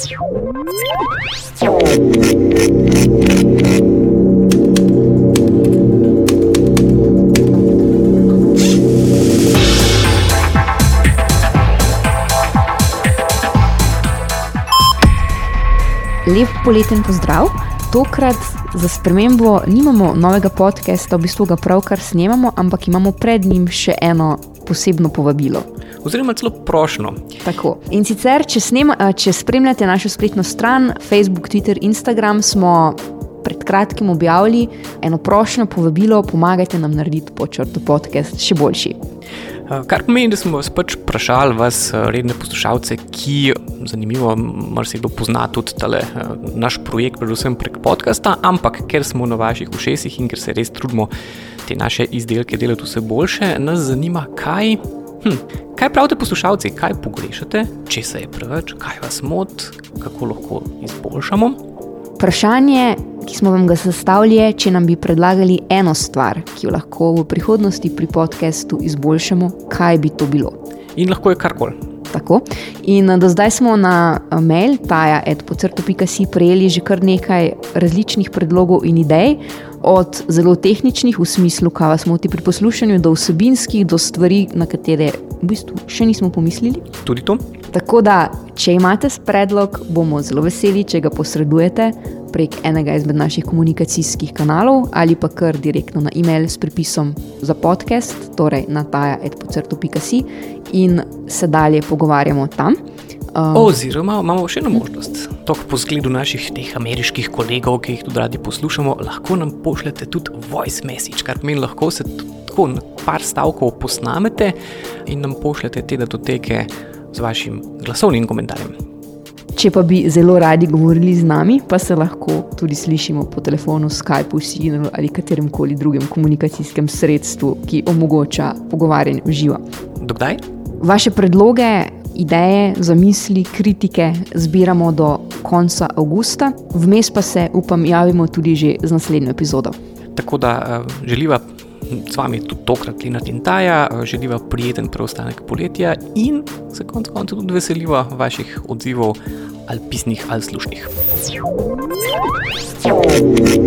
Lep poleten pozdrav. Tokrat za spremembo nimamo novega podcasta, v bistvu ga pravkar snemamo, ampak imamo pred njim še eno posebno povabilo. Oziroma, celo prošlo. Tako. In sicer, če, snema, a, če spremljate našo spletno stran, Facebook, Twitter, Instagram, smo pred kratkim objavili eno prošlo povabilo, pomagajte nam narediti počrto podcast še boljši. Uh, Kar pomeni, da smo vas pač vprašali, vas uh, redne poslušalce, ki, zanimivo, marsikdo pozna tudi tale, naš projekt, predvsem prek podcasta, ampak ker smo na vaših ušesih in ker se res trudimo te naše izdelke delati vse boljše, nas zanima, kaj. Hm, kaj pravite poslušalci, kaj pogrešate, če se je preveč, kaj vas moti, kako lahko izboljšamo? Vprašanje, ki smo vam ga zastavili, je, če nam bi predlagali eno stvar, ki jo lahko v prihodnosti pri podkastu izboljšamo, kaj bi to bilo. In lahko je karkoli. Tako. In eh, do zdaj smo na eh, mail taja.pocrto.si prejeli že kar nekaj različnih predlogov in idej, od zelo tehničnih, v smislu, kaj vas moti pri poslušanju, do vsebinskih, do stvari, na katere v bistvu še nismo pomislili. Tudi to. Tako da, če imate predlog, bomo zelo veseli, če ga posredujete prek enega izmed naših komunikacijskih kanalov ali pa kar direktno na e-mail s pripisom za podcast, torej na taja.pocrto.si in se dalje pogovarjamo tam. Um, Oziroma, imamo še eno možnost. To, po zgledu naših teh ameriških kolegov, ki jih tudi radi poslušamo, lahko nam pošljete tudi voice message, kar pomeni, lahko se tako na par stavkov posnamete in nam pošljete te datoteke z vašim glasovnim komentarjem. Če pa bi zelo radi govorili z nami, pa se lahko tudi slišimo po telefonu, Skypeu, Signalu ali katerem koli drugem komunikacijskem sredstvu, ki omogoča pogovarjanje v živo. Dokdaj? Vaše predloge, ideje, zamisli, kritike zbiramo do konca avgusta, vmes pa se, upam, javimo tudi že z naslednjo epizodo. Tako da uh, želiva z vami tudi tokrat Linat in Taja, uh, želiva prijeten preostanek poletja in se konec koncev tudi veseliva vaših odzivov, ali pisnih ali slušnih. Thank you.